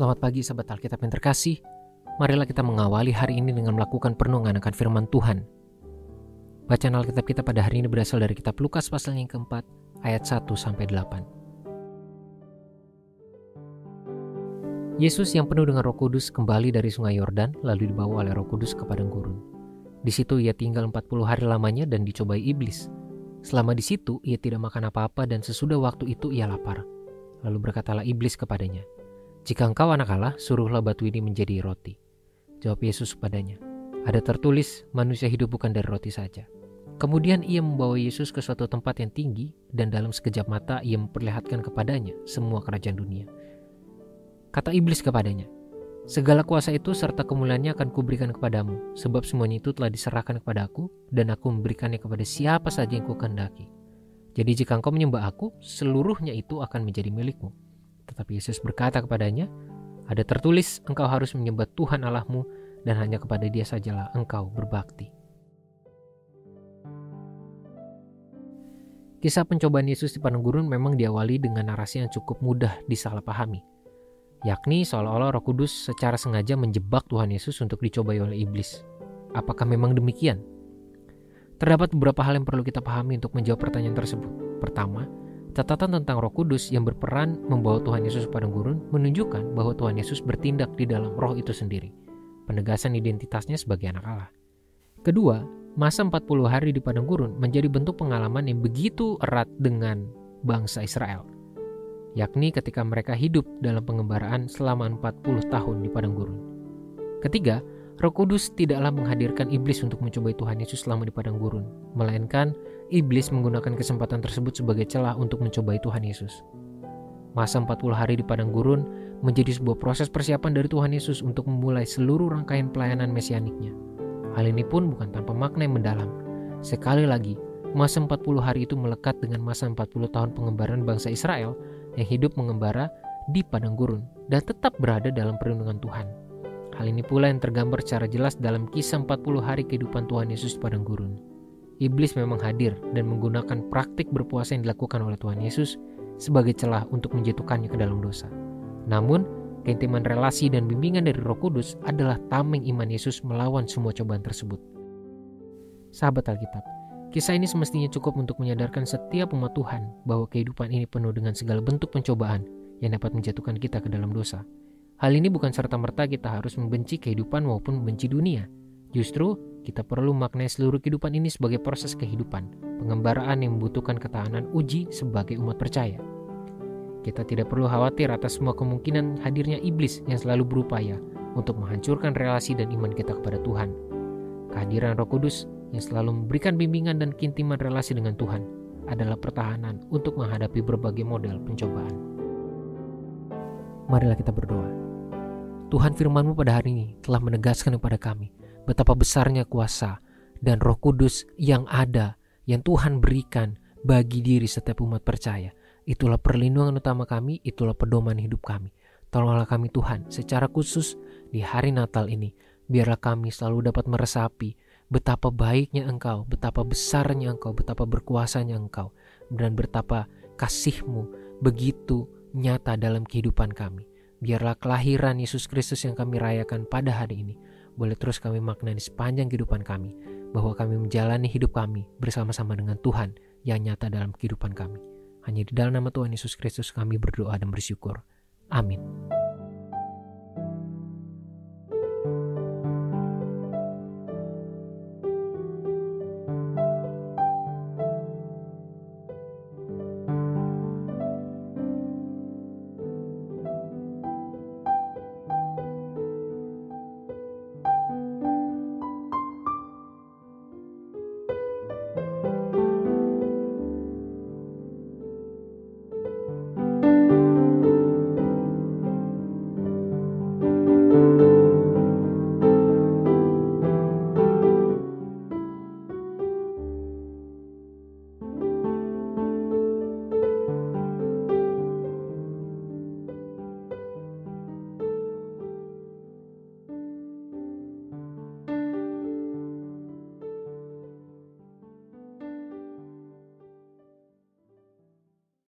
Selamat pagi sahabat Alkitab yang terkasih. Marilah kita mengawali hari ini dengan melakukan perenungan akan firman Tuhan. Bacaan Alkitab kita pada hari ini berasal dari kitab Lukas pasal yang keempat, ayat 1 sampai 8. Yesus yang penuh dengan roh kudus kembali dari sungai Yordan lalu dibawa oleh roh kudus ke padang gurun. Di situ ia tinggal 40 hari lamanya dan dicobai iblis. Selama di situ ia tidak makan apa-apa dan sesudah waktu itu ia lapar. Lalu berkatalah iblis kepadanya, jika engkau anak Allah, suruhlah batu ini menjadi roti. Jawab Yesus kepadanya, ada tertulis manusia hidup bukan dari roti saja. Kemudian ia membawa Yesus ke suatu tempat yang tinggi dan dalam sekejap mata ia memperlihatkan kepadanya semua kerajaan dunia. Kata iblis kepadanya, Segala kuasa itu serta kemuliaannya akan kuberikan kepadamu, sebab semuanya itu telah diserahkan kepada aku, dan aku memberikannya kepada siapa saja yang kukendaki. Jadi jika engkau menyembah aku, seluruhnya itu akan menjadi milikmu. Tetapi Yesus berkata kepadanya, ada tertulis engkau harus menyembah Tuhan Allahmu dan hanya kepada dia sajalah engkau berbakti. Kisah pencobaan Yesus di padang gurun memang diawali dengan narasi yang cukup mudah disalahpahami. Yakni seolah-olah roh kudus secara sengaja menjebak Tuhan Yesus untuk dicobai oleh iblis. Apakah memang demikian? Terdapat beberapa hal yang perlu kita pahami untuk menjawab pertanyaan tersebut. Pertama, Catatan tentang Roh Kudus yang berperan membawa Tuhan Yesus padang gurun menunjukkan bahwa Tuhan Yesus bertindak di dalam Roh itu sendiri, penegasan identitasnya sebagai anak Allah. Kedua, masa 40 hari di padang gurun menjadi bentuk pengalaman yang begitu erat dengan bangsa Israel, yakni ketika mereka hidup dalam pengembaraan selama 40 tahun di padang gurun. Ketiga, Roh Kudus tidaklah menghadirkan iblis untuk mencobai Tuhan Yesus selama di padang gurun, melainkan iblis menggunakan kesempatan tersebut sebagai celah untuk mencobai Tuhan Yesus. Masa 40 hari di padang gurun menjadi sebuah proses persiapan dari Tuhan Yesus untuk memulai seluruh rangkaian pelayanan mesianiknya. Hal ini pun bukan tanpa makna yang mendalam. Sekali lagi, masa 40 hari itu melekat dengan masa 40 tahun pengembaraan bangsa Israel yang hidup mengembara di padang gurun dan tetap berada dalam perlindungan Tuhan. Hal ini pula yang tergambar secara jelas dalam kisah 40 hari kehidupan Tuhan Yesus di padang gurun. Iblis memang hadir dan menggunakan praktik berpuasa yang dilakukan oleh Tuhan Yesus sebagai celah untuk menjatuhkannya ke dalam dosa. Namun, keintiman relasi dan bimbingan dari Roh Kudus adalah tameng iman Yesus melawan semua cobaan tersebut. Sahabat Alkitab, kisah ini semestinya cukup untuk menyadarkan setiap umat Tuhan bahwa kehidupan ini penuh dengan segala bentuk pencobaan yang dapat menjatuhkan kita ke dalam dosa. Hal ini bukan serta-merta kita harus membenci kehidupan maupun membenci dunia. Justru, kita perlu maknai seluruh kehidupan ini sebagai proses kehidupan, pengembaraan yang membutuhkan ketahanan uji sebagai umat percaya. Kita tidak perlu khawatir atas semua kemungkinan hadirnya iblis yang selalu berupaya untuk menghancurkan relasi dan iman kita kepada Tuhan. Kehadiran Roh Kudus yang selalu memberikan bimbingan dan kintiman relasi dengan Tuhan adalah pertahanan untuk menghadapi berbagai model pencobaan. Marilah kita berdoa. Tuhan firmanmu pada hari ini telah menegaskan kepada kami betapa besarnya kuasa dan roh kudus yang ada, yang Tuhan berikan bagi diri setiap umat percaya. Itulah perlindungan utama kami, itulah pedoman hidup kami. Tolonglah kami Tuhan secara khusus di hari Natal ini. Biarlah kami selalu dapat meresapi betapa baiknya Engkau, betapa besarnya Engkau, betapa berkuasanya Engkau, dan betapa kasihmu begitu nyata dalam kehidupan kami. Biarlah kelahiran Yesus Kristus yang kami rayakan pada hari ini boleh terus kami maknai sepanjang kehidupan kami, bahwa kami menjalani hidup kami bersama-sama dengan Tuhan yang nyata dalam kehidupan kami. Hanya di dalam nama Tuhan Yesus Kristus kami berdoa dan bersyukur. Amin.